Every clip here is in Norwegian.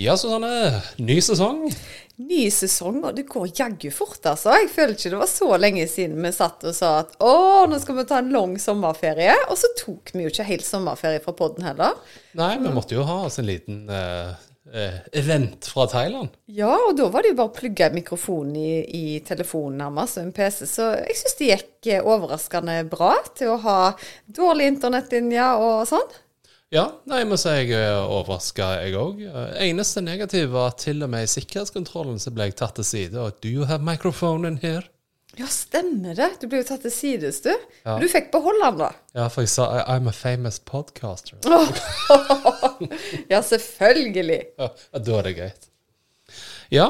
Ja, Susanne. Ny sesong. Ny sesong, og det går jaggu fort, altså. Jeg føler ikke det var så lenge siden vi satt og sa at å, nå skal vi ta en lang sommerferie. Og så tok vi jo ikke helt sommerferie fra podden heller. Nei, vi måtte jo ha oss en liten uh, event fra Thailand. Ja, og da var det jo bare å plugge mikrofonen i, i telefonen nærmest, og en PC. Så jeg syns det gikk eh, overraskende bra til å ha dårlig internettlinje og sånn. Ja, nei, jeg må si jeg er overraska, jeg òg. Eneste negative var at til og med i sikkerhetskontrollen så ble jeg tatt til side. Og do you have microphone in here? Ja, stemmer det. Du ble jo tatt til sides, du. Ja. Du fikk beholde den, da. Ja, for jeg sa I'm a famous podcaster. ja, selvfølgelig. Ja, da er det greit. Ja,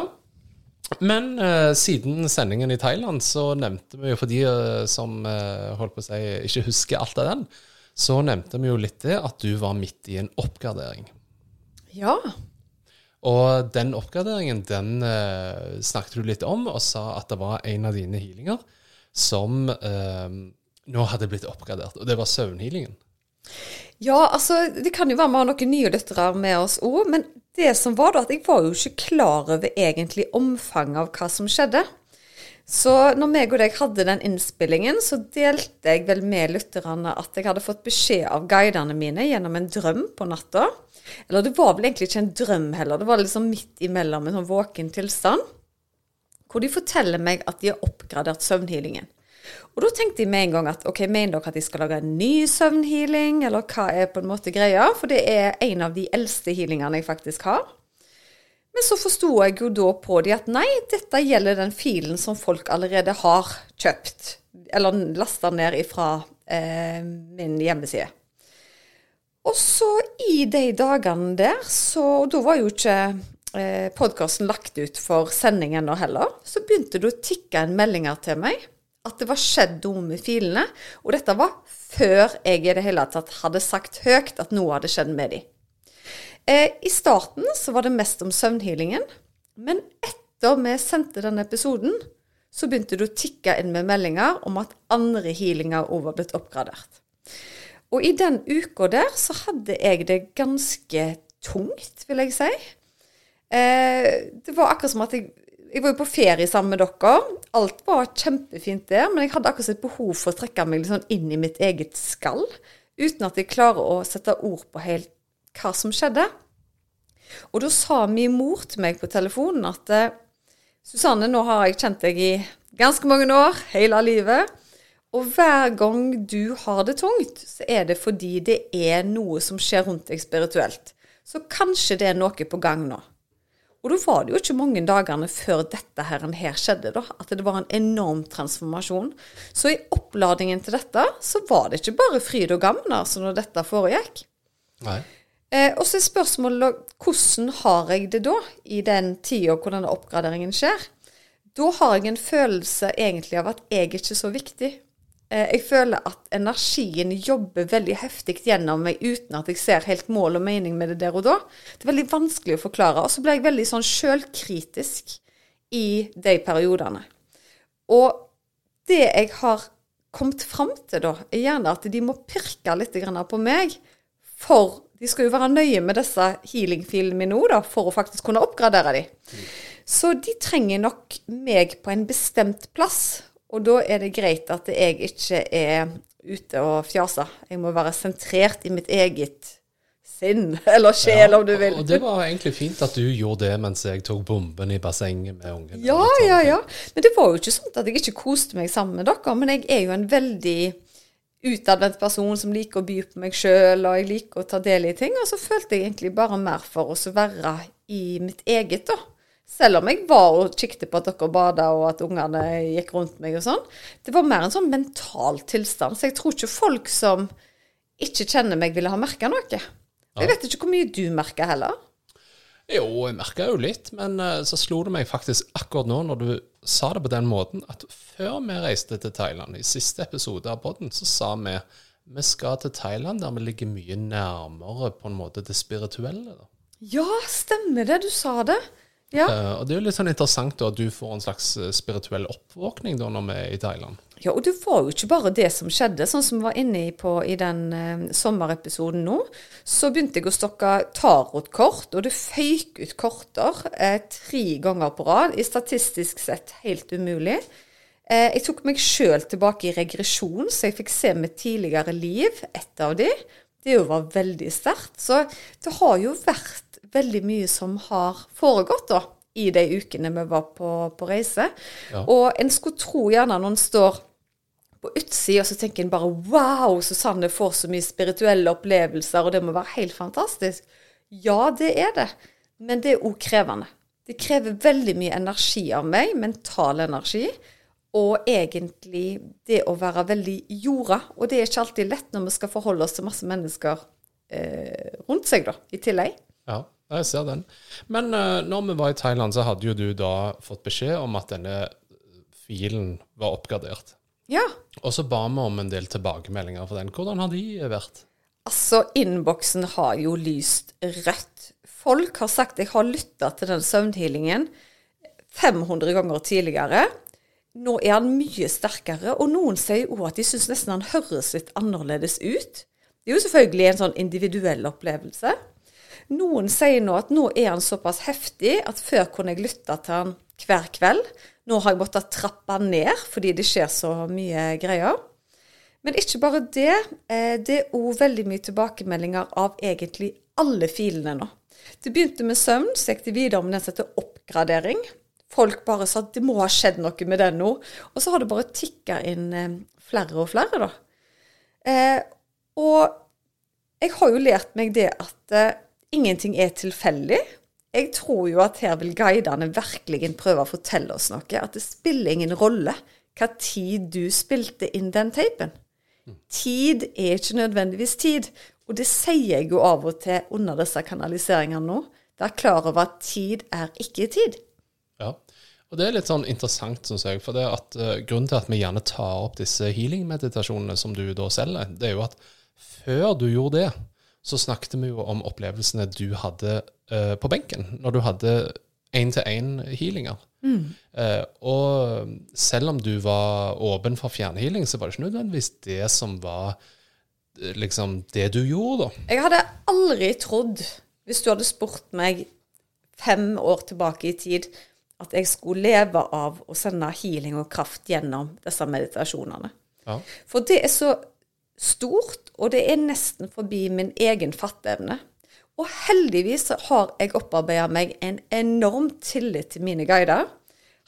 men uh, siden sendingen i Thailand så nevnte vi jo for de uh, som uh, holdt på å si ikke husker alt av den, så nevnte vi jo litt det at du var midt i en oppgradering. Ja. Og den oppgraderingen den eh, snakket du litt om, og sa at det var en av dine healinger som eh, nå hadde blitt oppgradert, og det var søvnhealingen. Ja, altså det kan jo være vi har noen nye lyttere med oss òg, men det som var da, at jeg var jo ikke klar over egentlig omfanget av hva som skjedde. Så når meg og deg hadde den innspillingen, så delte jeg vel med lytterne at jeg hadde fått beskjed av guidene mine gjennom en drøm på natta. Eller det var vel egentlig ikke en drøm heller, det var liksom midt imellom en sånn våken tilstand. Hvor de forteller meg at de har oppgradert søvnhealingen. Og da tenkte jeg med en gang at ok, mener dere at de skal lage en ny søvnhealing, eller hva er på en måte greia? For det er en av de eldste healingene jeg faktisk har. Men så forsto jeg jo da på de at nei, dette gjelder den filen som folk allerede har kjøpt, eller lasta ned ifra eh, min hjemmeside. Og så i de dagene der, så Da var jo ikke eh, podkasten lagt ut for sending ennå heller. Så begynte det å tikke en meldinger til meg at det var skjedd noe med filene. Og dette var før jeg i det hele tatt hadde sagt høyt at noe hadde skjedd med dem. Eh, I starten så var det mest om søvnhealingen. Men etter vi sendte denne episoden, så begynte det å tikke inn med meldinger om at andre healinger òg var blitt oppgradert. Og i den uka der så hadde jeg det ganske tungt, vil jeg si. Eh, det var akkurat som at jeg jeg var jo på ferie sammen med dere. Alt var kjempefint der, men jeg hadde akkurat et behov for å trekke meg litt sånn inn i mitt eget skall, uten at jeg klarer å sette ord på helt hva som skjedde. Og da sa min mor til meg på telefonen at eh, Susanne, nå har jeg kjent deg i ganske mange år, hele livet. Og hver gang du har det tungt, så er det fordi det er noe som skjer rundt deg spirituelt. Så kanskje det er noe på gang nå. Og da var det jo ikke mange dagene før dette her, her skjedde, da, at det var en enorm transformasjon. Så i oppladningen til dette, så var det ikke bare fryd og gammen altså når dette foregikk. Nei. Eh, og så er spørsmålet hvordan har jeg det da, i den tida hvor denne oppgraderingen skjer? Da har jeg en følelse egentlig av at jeg er ikke så viktig. Eh, jeg føler at energien jobber veldig heftig gjennom meg uten at jeg ser helt mål og mening med det der og da. Det er veldig vanskelig å forklare. Og så ble jeg veldig sånn sjølkritisk i de periodene. Og det jeg har kommet fram til da, er gjerne at de må pirke litt på meg for de skal jo være nøye med disse healing-filene nå, da, for å faktisk kunne oppgradere dem. Mm. Så de trenger nok meg på en bestemt plass. Og da er det greit at jeg ikke er ute og fjaser. Jeg må være sentrert i mitt eget sinn, eller sjel, ja, om du vil. Og det var egentlig fint at du gjorde det mens jeg tok bomben i bassenget med ungen. Ja, ja, ja. Men det var jo ikke sånn at jeg ikke koste meg sammen med dere. Men jeg er jo en veldig utadvendt person som liker å by på meg sjøl, og jeg liker å ta del i ting. Og så følte jeg egentlig bare mer for å være i mitt eget, da. Selv om jeg var og kikket på at dere bada og at ungene gikk rundt meg og sånn. Det var mer en sånn mental tilstand. Så jeg tror ikke folk som ikke kjenner meg, ville ha merka noe. Jeg vet ikke hvor mye du merker heller. Jo, jeg merka jo litt, men eh, så slo det meg faktisk akkurat nå, når du sa det på den måten, at før vi reiste til Thailand, i siste episode av podden, så sa vi vi skal til Thailand der vi ligger mye nærmere på en måte det spirituelle. da. Ja, stemmer det. Du sa det. Ja. Uh, og det er jo litt sånn interessant da, at du får en slags eh, spirituell oppvåkning da når vi er i Thailand. Ja, og det var jo ikke bare det som skjedde, sånn som vi var inne på i den eh, sommerepisoden nå. Så begynte jeg å stokke tarotkort, og det føyk ut korter eh, tre ganger på rad. I statistisk sett helt umulig. Eh, jeg tok meg sjøl tilbake i regresjon, så jeg fikk se mitt tidligere liv, ett av de. Det jo var veldig sterkt. Så det har jo vært veldig mye som har foregått, da. I de ukene vi var på, på reise. Ja. Og en skulle tro gjerne når en står på utsida, så tenker en bare wow, Susanne får så mye spirituelle opplevelser, og det må være helt fantastisk. Ja, det er det. Men det er òg krevende. Det krever veldig mye energi av meg, mental energi. Og egentlig det å være veldig jorda. Og det er ikke alltid lett når vi skal forholde oss til masse mennesker eh, rundt seg, da, i tillegg. Ja, jeg ser den. Men uh, når vi var i Thailand, så hadde jo du da fått beskjed om at denne filen var oppgradert. Ja. Og så ba vi om en del tilbakemeldinger for den. Hvordan har de vært? Altså, innboksen har jo lyst rødt. Folk har sagt jeg har lytta til den søvnhealingen 500 ganger tidligere. Nå er han mye sterkere, og noen sier òg at de syns nesten han høres litt annerledes ut. Det er jo selvfølgelig en sånn individuell opplevelse. Noen sier nå at nå er han såpass heftig at før kunne jeg lytte til han hver kveld. Nå har jeg måttet trappe ned fordi det skjer så mye greier. Men ikke bare det. eh, Det er òg veldig mye tilbakemeldinger av egentlig alle filene nå. Det begynte med søvn, så gikk det videre med den som heter oppgradering. Folk bare sa at det må ha skjedd noe med den nå. Og så har det bare tikka inn eh, flere og flere, da. Eh, og jeg har jo lært meg det at eh, ingenting er tilfeldig. Jeg tror jo at her vil guidene virkelig prøve å fortelle oss noe. At det spiller ingen rolle hva tid du spilte inn den tapen. Tid er ikke nødvendigvis tid. Og det sier jeg jo av og til under disse kanaliseringene nå. Vær klar over at tid er ikke tid. Ja. Og det er litt sånn interessant, syns jeg. For det at uh, grunnen til at vi gjerne tar opp disse healing-meditasjonene som du da selger, det er jo at før du gjorde det, så snakket vi jo om opplevelsene du hadde uh, på benken, når du hadde én-til-én-healinger. Eh, og selv om du var åpen for fjernhealing, så var det ikke nødvendigvis det som var eh, liksom det du gjorde, da. Jeg hadde aldri trodd, hvis du hadde spurt meg fem år tilbake i tid, at jeg skulle leve av å sende healing og kraft gjennom disse meditasjonene. Ja. For det er så stort, og det er nesten forbi min egen fatteevne. Og heldigvis har jeg opparbeida meg en enorm tillit til mine guider.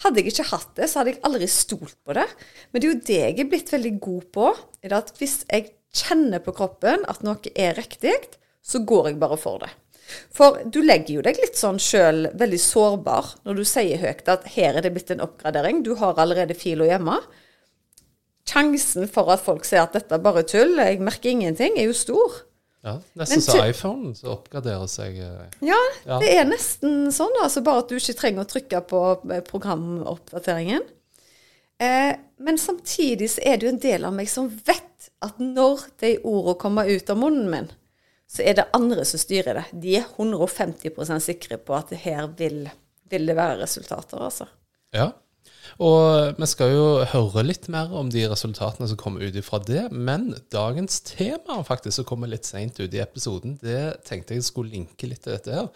Hadde jeg ikke hatt det, så hadde jeg aldri stolt på det. Men det er jo det jeg er blitt veldig god på. er at Hvis jeg kjenner på kroppen at noe er riktig, så går jeg bare for det. For du legger jo deg litt sånn sjøl veldig sårbar når du sier høyt at her er det blitt en oppgradering, du har allerede fila hjemme. Sjansen for at folk ser at dette er bare tull, jeg merker ingenting, er jo stor. Ja, Nesten så iPhone så oppgraderer seg eh, Ja, Ja. det er nesten sånn, altså bare at du ikke trenger å trykke på eh, programoppdateringen. Eh, men samtidig så er det jo en del av meg som vet at når de ordene kommer ut av munnen min, så er det andre som styrer det. De er 150% sikre på at her vil, vil det være resultater, altså. Ja. Og vi skal jo høre litt mer om de resultatene som kommer ut ifra det. Men dagens tema faktisk som kommer litt seint ut i episoden, det tenkte jeg skulle linke litt til dette her.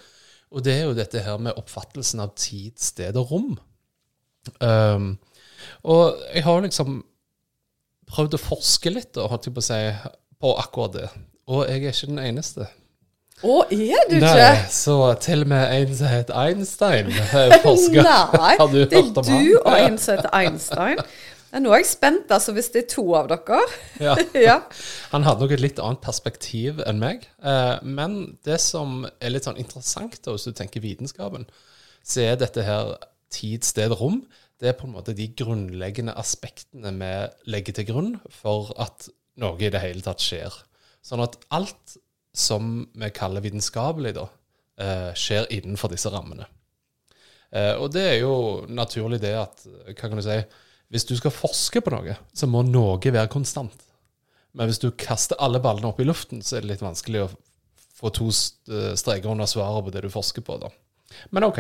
Og det er jo dette her med oppfattelsen av tid, sted og rom. Um, og jeg har liksom prøvd å forske litt, da, holdt jeg på å si, på akkurat det. Og jeg er ikke den eneste. Å, er du ikke? Nei, så til og med en som heter Einstein, eh, forsker. Nei, Har du det er hørt om du han? og en som heter Einstein. Ja, nå er jeg spent, altså, hvis det er to av dere. Ja. ja. Han hadde nok et litt annet perspektiv enn meg. Eh, men det som er litt sånn interessant, da, hvis du tenker vitenskapen, så er dette her tid, sted, rom. Det er på en måte de grunnleggende aspektene vi legger til grunn for at noe i det hele tatt skjer. Sånn at alt som vi kaller vitenskapelig, da, eh, skjer innenfor disse rammene. Eh, og det er jo naturlig det at Hva kan du si? Hvis du skal forske på noe, så må noe være konstant. Men hvis du kaster alle ballene opp i luften, så er det litt vanskelig å få to st- streker under svaret på det du forsker på. da. Men OK.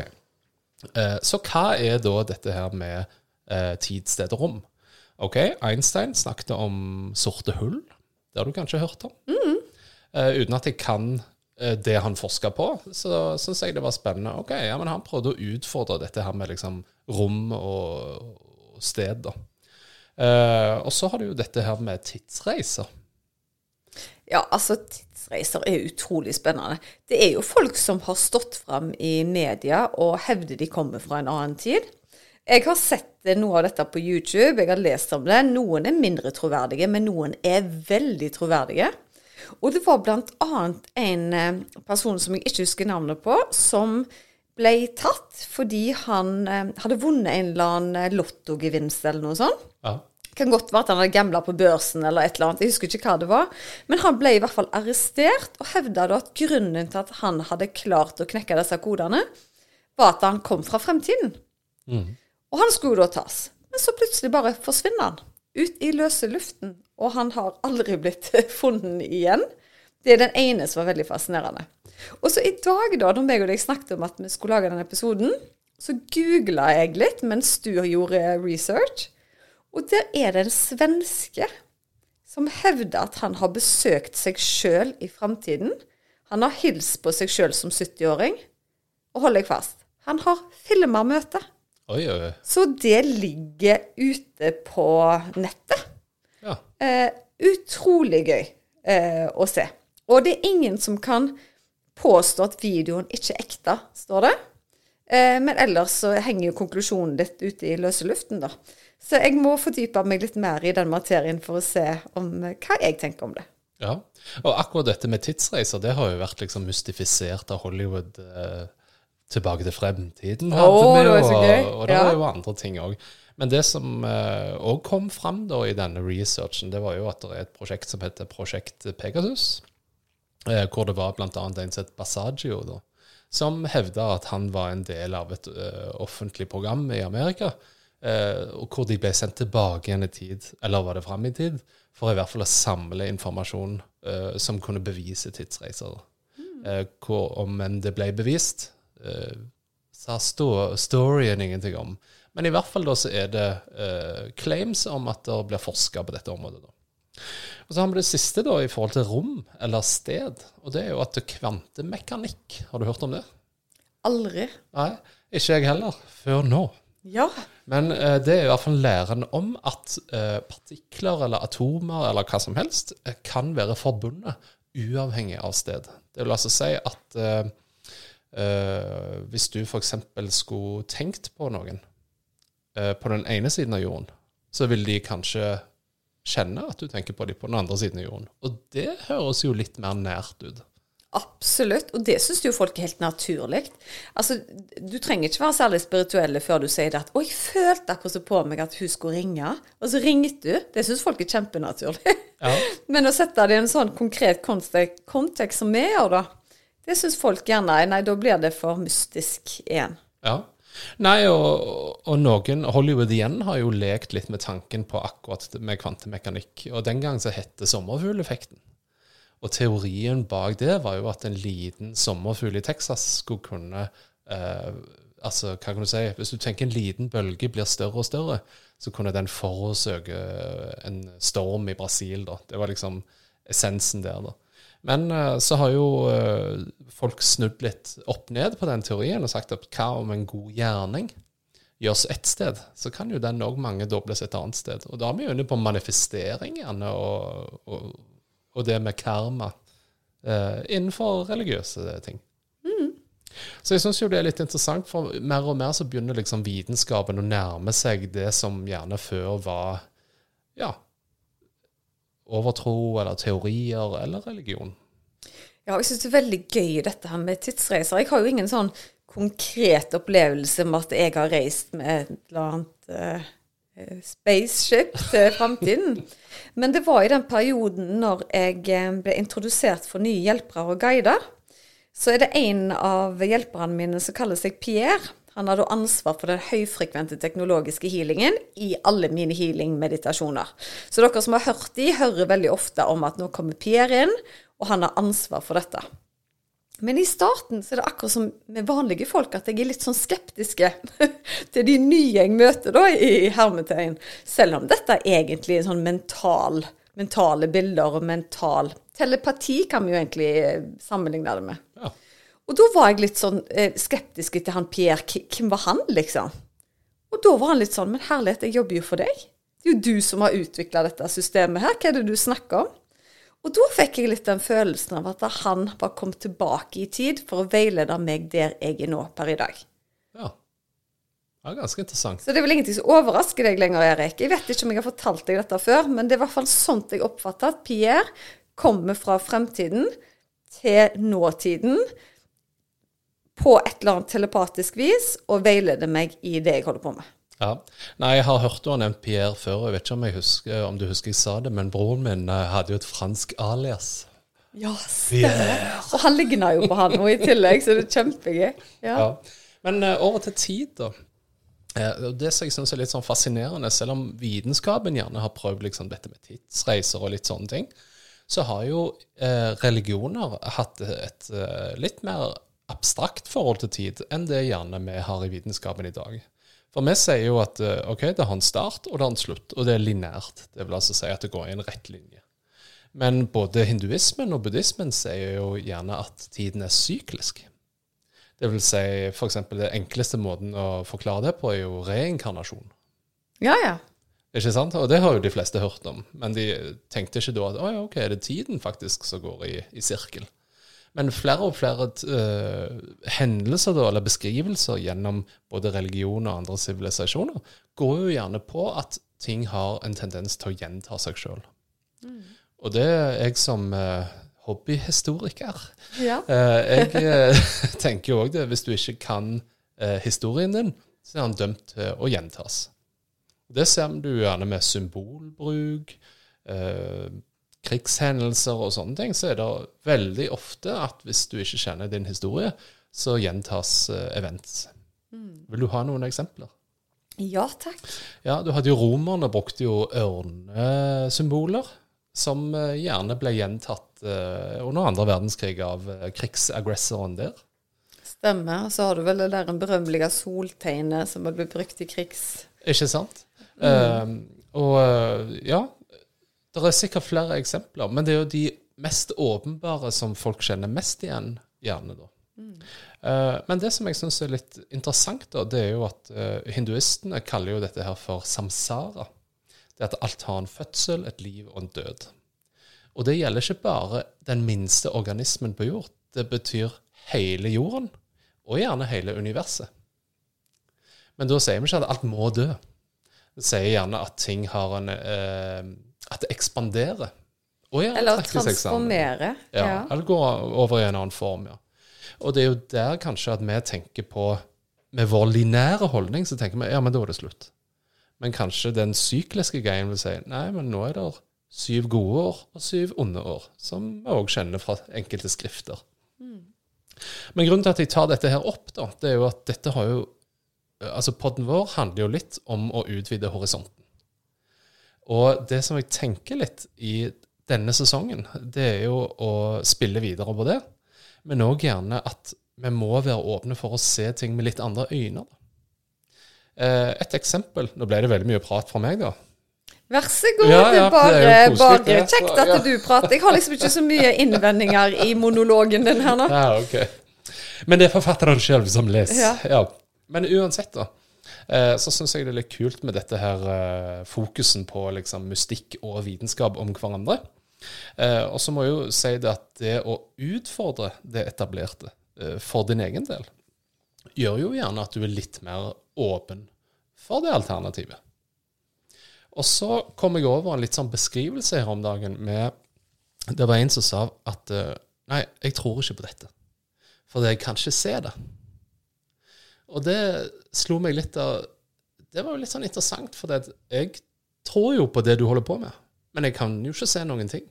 Eh, Så hva er da dette her med eh, tid, sted og rom? OK, Einstein snakket om sorte hull. Det har du kanskje hørt om? Eh, uten at jeg kan eh, det han forska på, så syns jeg det var spennende. Ok, ja, men Han prøvde å utfordre dette her med liksom rom og sted. da. Eh, og så har du jo dette her med tidsreiser. Ja, altså tidsreiser er utrolig spennende. Det er jo folk som har stått fram i media og hevder de kommer fra en annen tid. Jeg har sett eh, noe av dette på YouTube, jeg har lest om det. Noen er mindre troverdige, men noen er veldig troverdige. Og det var annet en eh, person som jeg ikke husker navnet på, som ble tatt fordi han eh, hadde vunnet en eller annen lottogevinst eller noe sånt. Ja. Kan godt være at han hadde gambla på børsen eller et eller annet, jeg husker ikke hva det var. Men han ble i hvert fall arrestert, og hevda da at grunnen til at han hadde klart å knekke disse kodene, var at han kom fra fremtiden. Og han skulle da tas. Men så plutselig bare forsvinner han. Ut i løse luften. Og han har aldri blitt funnet igjen. Det er den ene som var veldig fascinerende. Og så i dag, da, da meg og deg snakket om at vi skulle lage denne episoden, så googla jeg litt mens du gjorde research. Og der er det en svenske som hevder at han har besøkt seg sjøl i framtiden. Han har hilst på seg sjøl som 70-åring. Og hold deg fast, han har filma møtet. Så det ligger ute på nettet. Eh, utrolig gøy eh, å se. Og det er ingen som kan påstå at videoen ikke er ekte, står det. Eh, men ellers så henger jo konklusjonen litt ute i løse luften, da. Så jeg må fordype meg litt mer i den materien for å se om, eh, hva jeg tenker om det. ja. Og akkurat dette med tidsreiser, det har jo vært liksom mystifisert av Hollywood eh, tilbake til fremtiden. Vi det var jo, så gøy. Og det Ja. var jo andre ting òg. Men det som òg kom fram da i denne researchen, det var jo at det er et prosjekt som heter Prosjekt Pegasus. Eh, hvor det var bl.a. en som het Basagio. da, som hevda at han var en del av et eh, offentlig program i Amerika. eh, og hvor de ble sendt tilbake igjen i tid, eller var det fram i tid, for i hvert fall å samle informasjon eh, som kunne bevise tidsreiser. Eh, hvor, om enn det ble bevist, eh, sa sto storyen ingenting om. Men i hvert fall da så er det eh, claims om at det blir forska på dette området. da. Og så har vi det siste da i forhold til rom eller sted. Og det er jo at kvantemekanikk Har du hørt om det? Aldri. Nei, ikke jeg heller. Før nå. Ja. Men eh, det er i hvert fall læren om at eh, partikler eller atomer eller hva som helst eh, kan være forbundet uavhengig av sted. Det vil altså si at eh, eh, hvis du f.eks. skulle tenkt på noen på den ene siden av jorden, så vil de kanskje kjenne at du tenker på dem på den andre siden av jorden. Og det høres jo litt mer nært ut. Absolutt, og det syns jo folk er helt naturlig. Altså, du trenger ikke være særlig spirituelle før du sier det at 'Å, jeg følte akkurat så på meg at hun skulle ringe', og så ringte du. Det syns folk er kjempenaturlig. Ja. Men å sette det i en sånn konkret kontek kontekst som vi gjør, da, det syns folk gjerne Nei, da blir det for mystisk igjen. Ja. Nei, og, og noen Hollywood igjen har jo lekt litt med tanken på akkurat med kvantemekanikk. Og den gang så het det sommerfugleffekten. Og teorien bak det var jo at en liten sommerfugl i Texas skulle kunne eh, Altså, hva kan du si Hvis du tenker en liten bølge blir større og større, så kunne den forårsøke en storm i Brasil, da. Det var liksom essensen der, da. Men eh, så har jo eh, folk snudd litt opp ned på den teorien og sagt at hva om en god gjerning gjøres ett sted, så kan jo den òg mangedobles et annet sted. Og da er vi jo inne på manifestering gjerne, og, og, og det med karma eh, innenfor religiøse ting. Så jeg syns jo det er litt interessant, for mer og mer så begynner liksom vitenskapen å nærme seg det som gjerne før var ja, overtro eller teorier eller religion. Ja, jeg syns det er veldig gøy dette her med tidsreiser. Jeg har jo ingen sånn konkret opplevelse med at jeg har reist med et eller annet eh, spaceship til framtiden. Men det var i den perioden når jeg eh, ble introdusert for nye hjelpere og guider. så er det en av hjelperne mine som kaller seg Pierre. Han har da ansvar for den høyfrekvente teknologiske healingen i alle mine healing-meditasjoner. Så dere som har hørt de, hører veldig ofte om at nå kommer Pierre inn, og han har ansvar for dette. Men i starten så er det akkurat som med vanlige folk at jeg er litt sånn skeptiske til de nye jeg møter da i hermetegn. Selv om dette er egentlig sånn mental, mentale bilder og mental Telepati kan vi jo egentlig sammenligne det med. Ja. Og da var jeg litt sånn eh, skeptisk til han Pierre. Hvem var han, liksom? Og da var han litt sånn Men herlighet, jeg jobber jo for deg. Det er jo du som har utvikla dette systemet her. Hva er det du snakker om? Og da fikk jeg litt den følelsen av at han var kommet tilbake i tid for å veilede meg der jeg er nå per i dag. ja. Ja, ganske interessant. Så det er vel ingenting som overrasker deg lenger, Erik. Jeg vet ikke om jeg har fortalt deg dette før, men det er i hvert fall sånt jeg oppfatter at Pierre kommer fra fremtiden til nåtiden på et eller annet telepatisk vis og veileder meg i det jeg holder på med. Ja. Nei, jeg har hørt du har nevnt Pierre før, og jeg vet ikke om, husker, om du husker jeg sa det, men broren min eh, hadde jo et fransk alias. Ja, stemmer. Og han ligner jo på han nå i tillegg, så det er kjempegøy. Ja. Ja. Men uh, over til tid, da. Uh, det som jeg syns er litt sånn fascinerende, selv om vitenskapen gjerne har prøvd liksom dette med tidsreiser og litt sånne ting, så har jo uh, religioner hatt et eh, litt mer abstrakt forhold til tid enn det gjerne vi har i vitenskapen i dag. For vi sier jo at eh, ok, det har en start og det har en slutt, og det er lineært. Det vil altså si at det går i en rett linje. Men både hinduismen og buddhismen sier jo gjerne at tiden er syklisk. Det vil si f.eks. det enkleste måten å forklare det på er jo reinkarnasjon. ja, ja. Ikke sant? Og det har jo de fleste hørt om. Men de tenkte ikke da at å ja, ok, er det tiden faktisk som går i, i sirkel? Men flere og flere uh, hendelser da, eller beskrivelser gjennom både religion og andre sivilisasjoner går jo gjerne på at ting har en tendens til å gjenta seg sjøl. Og det er jeg som uh, hobbyhistoriker ja. uh, jeg tenker jo òg det, hvis du ikke kan historien din, så er han dømt til å gjentas. Det ser du gjerne med symbolbruk, krigshendelser og sånne ting. Så er det veldig ofte at hvis du ikke kjenner din historie, så gjentas events. Mm. Vil du ha noen eksempler? ja takk. Ja, du hadde jo Romerne brukte jo ørnesymboler, som eh, gjerne ble gjentatt eh, under andre verdenskrig av eh, krigsaggressoren der. Stemmer. Og så har du vel det der berømmelige soltegnet som ble brukt i krigs... Ikke sant? Eh, og eh, ja, det er sikkert flere eksempler, men det er jo de mest åpenbare som folk kjenner mest igjen, gjerne da. Eh, men det som jeg syns er litt interessant, da, det er jo at uh, hinduistene kaller jo dette her for samsara. Det er at alt har en fødsel, et liv og en død. Og det gjelder ikke bare den minste organismen på jord. Det betyr hele jorden, og gjerne hele universet. Men da sier vi ikke at alt må dø. Vi sier gjerne at ting har en eh, At det ekspanderer. Oh, ja, Eller transformerer. transformere. Ja, Ja. Eller går over i en annen form, ja. Og det er jo der kanskje at vi tenker på Med vår linære holdning så tenker vi ja, men da er det slutt. Men kanskje den sykliske greien vil si nei, men nå er det syv gode år og syv onde år, som vi òg kjenner fra enkelte skrifter. Men grunnen til at jeg tar dette her opp, da, det er jo at dette har jo Altså, podden vår handler jo litt om å utvide horisonten. Og det som jeg tenker litt i denne sesongen, det er jo å spille videre på det, men òg gjerne at vi må være åpne for å se ting med litt andre øyne. Eh, Et eksempel Nå ble det veldig mye prat fra meg, da. Vær så god. Ja, det ja, bare, bare kjekt at du prater. Jeg har liksom ikke så mye innvendinger i monologen din her nå. Ja, okay. Men det er forfatteren sjøl som leser. Ja. Men uansett, da. Eh, Så syns jeg det er litt kult med dette her eh, fokusen på liksom mystikk og vitenskap om hverandre. Eh, Og så må jeg jo si det at det å utfordre det etablerte for din egen del, gjør jo gjerne at du er litt mer åpen for det alternativet. Og så kom jeg over en litt sånn beskrivelse her om dagen med Det var en som sa at Nei, jeg tror ikke på dette. Fordi jeg kan ikke se det. Og det slo meg litt av Det var jo litt sånn interessant, for jeg tror jo på det du holder på med, men jeg kan jo ikke se noen ting.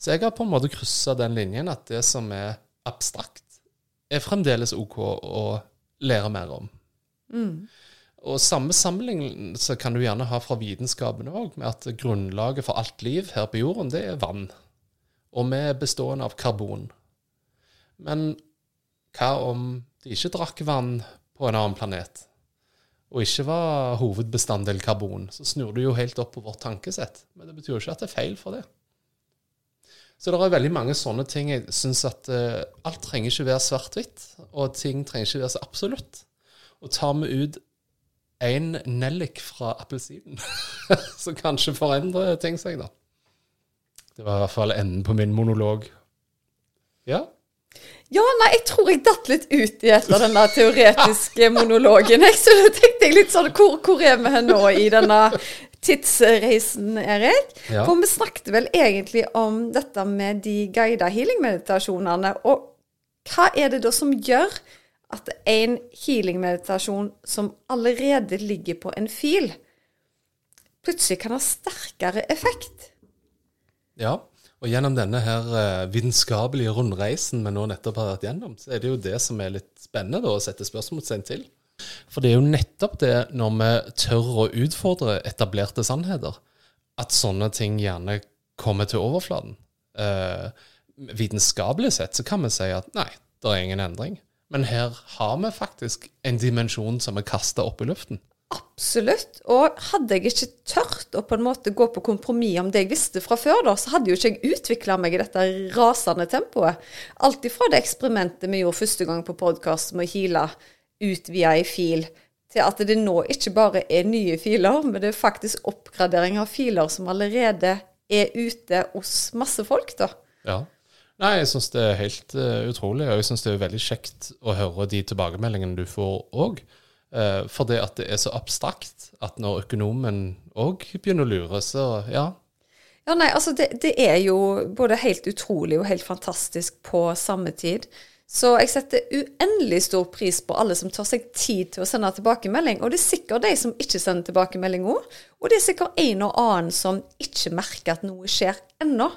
Så jeg har på en måte kryssa den linjen at det som er abstrakt, er fremdeles OK å lære mer om. Og samme sammenlignelse kan du gjerne ha fra vitenskapen òg, med at grunnlaget for alt liv her på jorden, det er vann. Og vi er bestående av karbon. Men hva om de ikke drakk vann på en annen planet, og ikke var hovedbestanddel karbon? Så snur du jo helt opp på vårt tankesett. Men det betyr jo ikke at det er feil for det. Så det er veldig mange sånne ting. Jeg syns at uh, alt trenger ikke være svart-hvitt, og ting trenger ikke være så absolutt. Og tar vi ut én nellik fra appelsinen, så kanskje forandrer ting seg, da. Det var i hvert fall enden på min monolog. Ja. Ja, nei, jeg tror jeg datt litt ut i etter denne teoretiske monologen. Jeg, så da tenkte jeg litt sånn Hvor, hvor er vi nå i denne tidsreisen, Erik? Ja. For vi snakket vel egentlig om dette med de guida healing-meditasjonene. Og hva er det da som gjør at en healing-meditasjon som allerede ligger på en fil, plutselig kan ha sterkere effekt? Ja, og gjennom denne her eh, vitenskapelige rundreisen vi nå nettopp har vært gjennom, så er det jo det som er litt spennende da, å sette spørsmålstegn til. For det er jo nettopp det når vi tør å utfordre etablerte sannheter, at sånne ting gjerne kommer til overflaten. Eh, vitenskapelig sett så kan vi si at nei, det er ingen endring. Men her har vi faktisk en dimensjon som er kasta opp i luften. Absolutt. Og hadde jeg ikke tørt å på en måte gå på kompromiss om det jeg visste fra før, da, så hadde jo ikke jeg utvikla meg i dette rasende tempoet. Alt ifra det eksperimentet vi gjorde første gang på podkast med å hile ut via ei fil, til at det nå ikke bare er nye filer, men det er faktisk oppgradering av filer som allerede er ute hos masse folk, da. Ja. Nei, jeg syns det er helt uh, utrolig, og jeg syns det er veldig kjekt å høre de tilbakemeldingene du får òg. For det at det er så abstrakt at når økonomen òg begynner å lure, så ja. Ja, nei, altså det, det er jo både helt utrolig og helt fantastisk på samme tid. Så jeg setter uendelig stor pris på alle som tar seg tid til å sende tilbakemelding. Og det er sikkert de som ikke sender tilbakemelding òg. Og det er sikkert en og annen som ikke merker at noe skjer ennå.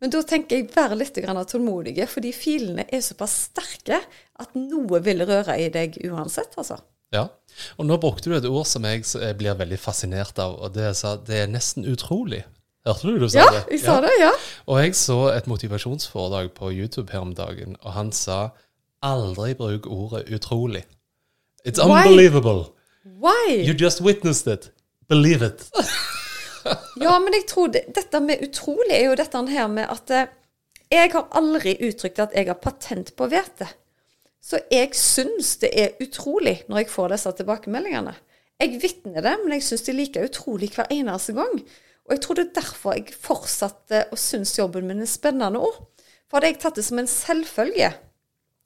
Men da tenker jeg vær litt tålmodig, tålmodige, fordi filene er såpass sterke at noe vil røre i deg uansett, altså. Ja. Og nå brukte du et ord som jeg jeg blir veldig fascinert av, og det, sa, det er nesten utrolig. Hørte du du sa Ja, det? jeg sa det, ja. Og jeg så et motivasjonsforedrag på YouTube her om dagen, og han sa aldri bruk ordet utrolig. It's Why? unbelievable. Why? You just witnessed it. Believe it. Ja, men jeg tror det, dette med utrolig er jo dette her med at eh, jeg har aldri uttrykt at jeg har patent på hvete. Så jeg syns det er utrolig når jeg får disse tilbakemeldingene. Jeg vitner det, men jeg syns det er like utrolig hver eneste gang. Og jeg tror det er derfor jeg fortsatte å synes jobben min er spennende òg. For hadde jeg tatt det som en selvfølge,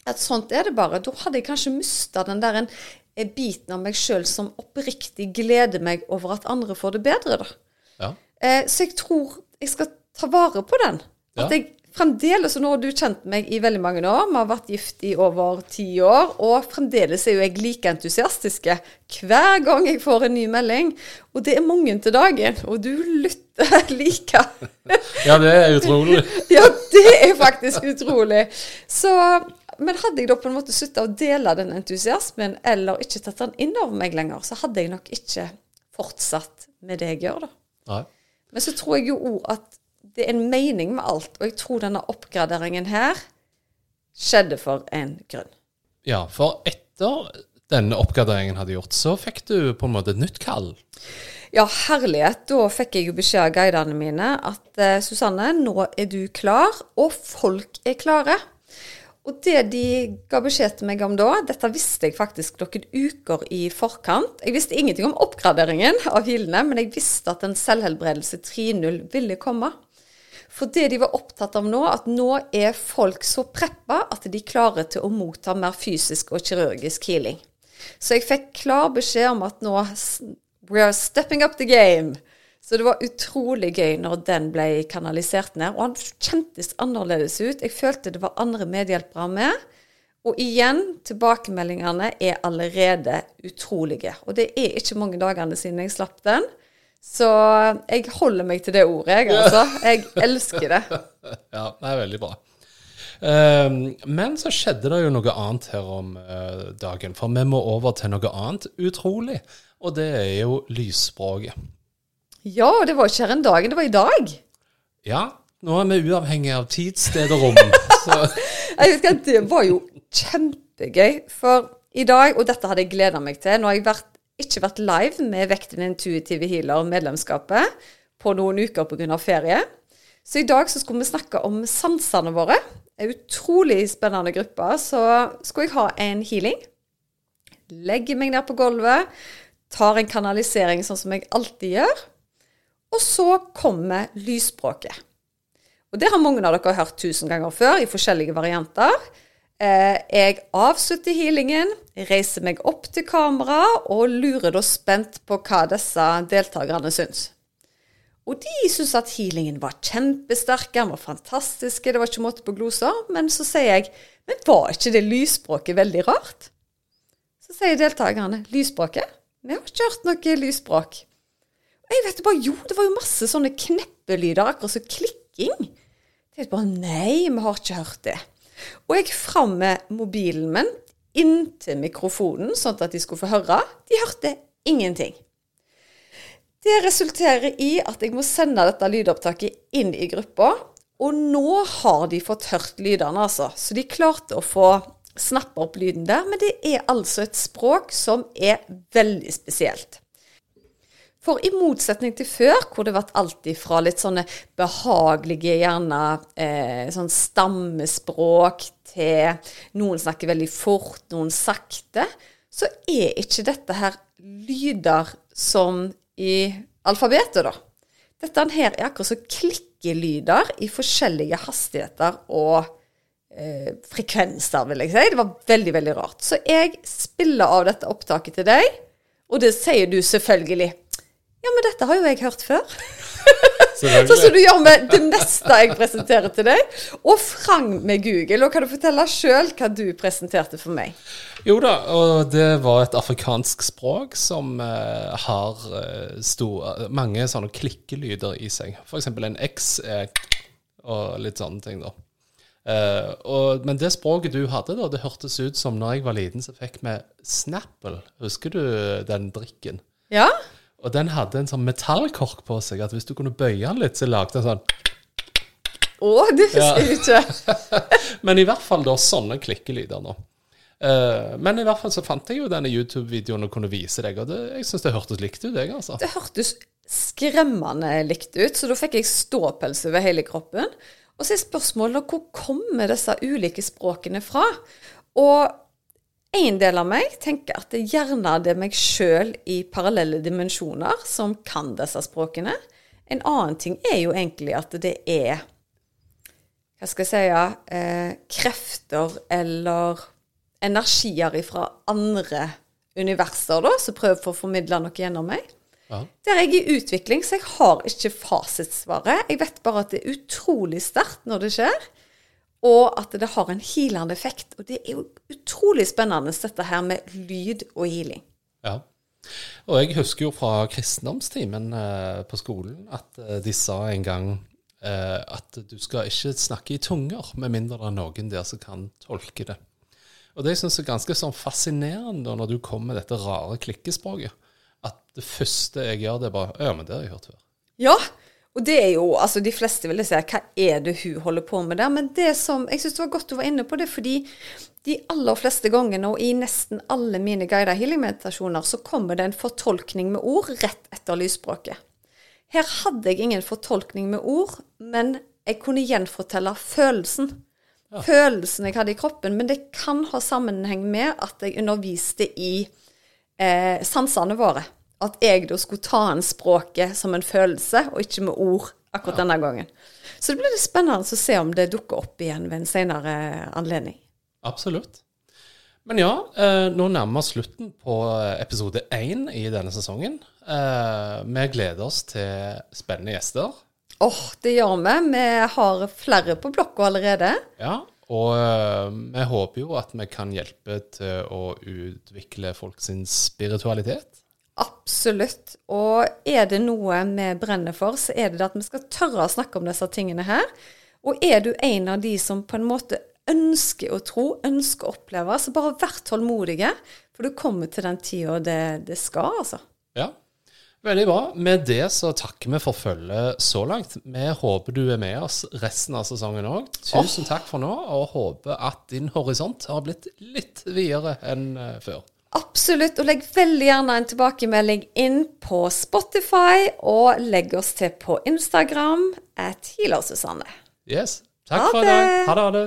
at sånt er det bare, da hadde jeg kanskje mista den der en, en biten av meg sjøl som oppriktig gleder meg over at andre får det bedre, da. Ja. Eh, så jeg tror jeg skal ta vare på den. At jeg fremdeles, og nå har du kjent meg i veldig mange år, vi har vært gift i over ti år, og fremdeles er jo jeg like entusiastiske hver gang jeg får en ny melding. Og det er mange til dagen, og du lytter like. Ja, det er utrolig. ja, det er faktisk utrolig. Så, men hadde jeg da på en måte slutta å dele den entusiasmen, eller ikke tatt den inn over meg lenger, så hadde jeg nok ikke fortsatt med det jeg gjør, da. Nei. Men så tror jeg jo òg at det er en mening med alt, og jeg tror denne oppgraderingen her skjedde for en grunn. Ja, for etter denne oppgraderingen hadde gjort, så fikk du på en måte et nytt kall. Ja, herlighet. Da fikk jeg jo beskjed av guidene mine at eh, Susanne, nå er du klar, og folk er klare. Og det de ga beskjed til meg om da, dette visste jeg faktisk noen uker i forkant. Jeg visste ingenting om oppgraderingen av hilene, men jeg visste at en selvhelbredelse 3.0 ville komme. For det de var opptatt av nå, at nå er folk så preppa at de klarer til å motta mer fysisk og kirurgisk healing. Så jeg fikk klar beskjed om at nå We are stepping up the game. Så det var utrolig gøy når den ble kanalisert ned. Og han kjentes annerledes ut. Jeg følte det var andre medhjelpere med. Og igjen, tilbakemeldingene er allerede utrolige. Og det er ikke mange dagene siden jeg slapp den. Så jeg holder meg til det ordet, jeg, altså. Jeg elsker det. Ja, det er veldig bra. Um, men så skjedde det jo noe annet her om uh, dagen, for vi må over til noe annet utrolig. Og det er jo lysspråket. Ja, det var ikke her en dag, det var i dag. Ja, nå er vi uavhengig av tid, sted og rom. Så Jeg husker at Det var jo kjempegøy. For i dag, og dette hadde jeg gleda meg til Nå har jeg vært, ikke vært live med Vekten intuitive healer-medlemskapet på noen uker pga. ferie. Så i dag så skulle vi snakke om sansene våre. En utrolig spennende gruppe. Så skulle jeg ha en healing. Legger meg ned på gulvet, tar en kanalisering sånn som jeg alltid gjør. Og så kommer lysspråket. Og det har mange av dere hørt tusen ganger før, i forskjellige varianter. Eh, jeg avslutter healingen, reiser meg opp til kamera og lurer da spent på hva disse deltakerne syns. Og de syns at healingen var kjempesterk, den var fantastiske, det var ikke måte på gloser. Men så sier jeg, men var ikke det lysspråket veldig rart? Så sier deltakerne, lysspråket? Vi har ikke hørt noe lysspråk. Og jeg vet bare, jo, det var jo masse sånne kneppelyder, akkurat som klikking. Jeg vet bare, nei, vi har ikke hørt det. Og jeg fram med mobilen min inntil mikrofonen, sånn at de skulle få høre. De hørte ingenting. Det resulterer i at jeg må sende dette lydopptaket inn i gruppa. Og nå har de fått hørt lydene, altså. Så de klarte å få snappe opp lyden der. Men det er altså et språk som er veldig spesielt. For i motsetning til før, hvor det vært alltid fra litt sånne behagelige, gjerne eh, sånn stammespråk, til noen snakker veldig fort, noen sakte, så er ikke dette her lyder som i alfabetet, da. Dette her er akkurat som klikkelyder i forskjellige hastigheter og eh, frekvenser, vil jeg si. Det var veldig, veldig rart. Så jeg spiller av dette opptaket til deg, og det sier du selvfølgelig. Ja, men dette har jo jeg hørt før. Sånn som du gjør med det meste jeg presenterer til deg. Og frang med Google. Og kan du fortelle sjøl hva du presenterte for meg? Jo da, og det var et afrikansk språk som uh, har eh, stor, mange sånne klikkelyder i seg. Eksempel en X er og litt sånne ting, da. Uh, og, men det språket du hadde, da, det hørtes ut som når jeg var liten, så fikk vi Snapple. Husker du den drikken? Ja? Og den hadde en sånn metallkork på seg, at hvis du kunne bøye den litt, så lagde den sånn Å, det husker jeg ikke. Men i hvert fall da sånne klikkelyder nå. Uh, men i hvert fall så fant jeg jo denne YouTube-videoen og kunne vise deg, og det, jeg syns det hørtes likt ut, jeg, altså. Det hørtes skremmende likt ut, så da fikk jeg ståpels over hele kroppen. Og så er spørsmålet hvor kommer disse ulike språkene fra? Og en del av meg tenker at det gjerne det er meg sjøl i parallelle dimensjoner som kan disse språkene. En annen ting er jo egentlig at det er hva skal jeg si eh, krefter eller energier fra andre universer da, som prøver for å formidle noe gjennom meg. Ja. Der er jeg i utvikling, så jeg har ikke fasitsvaret. Jeg vet bare at det er utrolig sterkt når det skjer, og at det har en healende effekt. Og det er jo utrolig spennende, dette her med lyd og healing. Ja. Og jeg husker jo fra kristendomstimen eh, på skolen at eh, de sa en gang eh, at du skal ikke snakke i tunger med mindre det er noen der som kan tolke det. Og det syns jeg er ganske sånn fascinerende når du kommer med dette rare klikkespråket. At det første jeg gjør, det er bare Ja, men det har jeg hørt før. Ja, og det er jo Altså, de fleste ville si hva er det hun holder på med der? Men det som Jeg syns var godt du var inne på det, fordi de aller fleste gangene, og i nesten alle mine guida healing-meditasjoner, så kommer det en fortolkning med ord rett etter lysspråket. Her hadde jeg ingen fortolkning med ord, men jeg kunne gjenfortelle følelsen. Følelsen jeg hadde i kroppen. Men det kan ha sammenheng med at jeg underviste i eh, sansene våre. At jeg da skulle ta inn språket som en følelse, og ikke med ord akkurat denne gangen. Så det blir litt spennende å se om det dukker opp igjen ved en senere anledning. Absolutt. Men ja, eh, nå nærmer vi slutten på episode én i denne sesongen. Eh, vi gleder oss til spennende gjester. Åh, det gjør vi. Vi har flere på blokka allerede. Ja, og eh, vi håper jo at vi kan hjelpe til å utvikle folk sin spiritualitet. Absolutt. Og er det noe vi brenner for, så er det at vi skal tørre å snakke om disse tingene her. Og er du en av de som på en måte ønsker å tro, ønsker å oppleve, så bare vær tålmodige, for du kommer til den tida det, det skal, altså. Ja, veldig bra. Med det så takker vi for følget så langt. Vi håper du er med oss resten av sesongen òg. Tusen takk for nå, og håper at din horisont har blitt litt videre enn eh, før. Absolutt, og legg veldig gjerne en tilbakemelding inn på Spotify, og legg oss til på Instagram at Healer-Susanne. Yes. Takk Ha for i dag. Ha det. Ha det.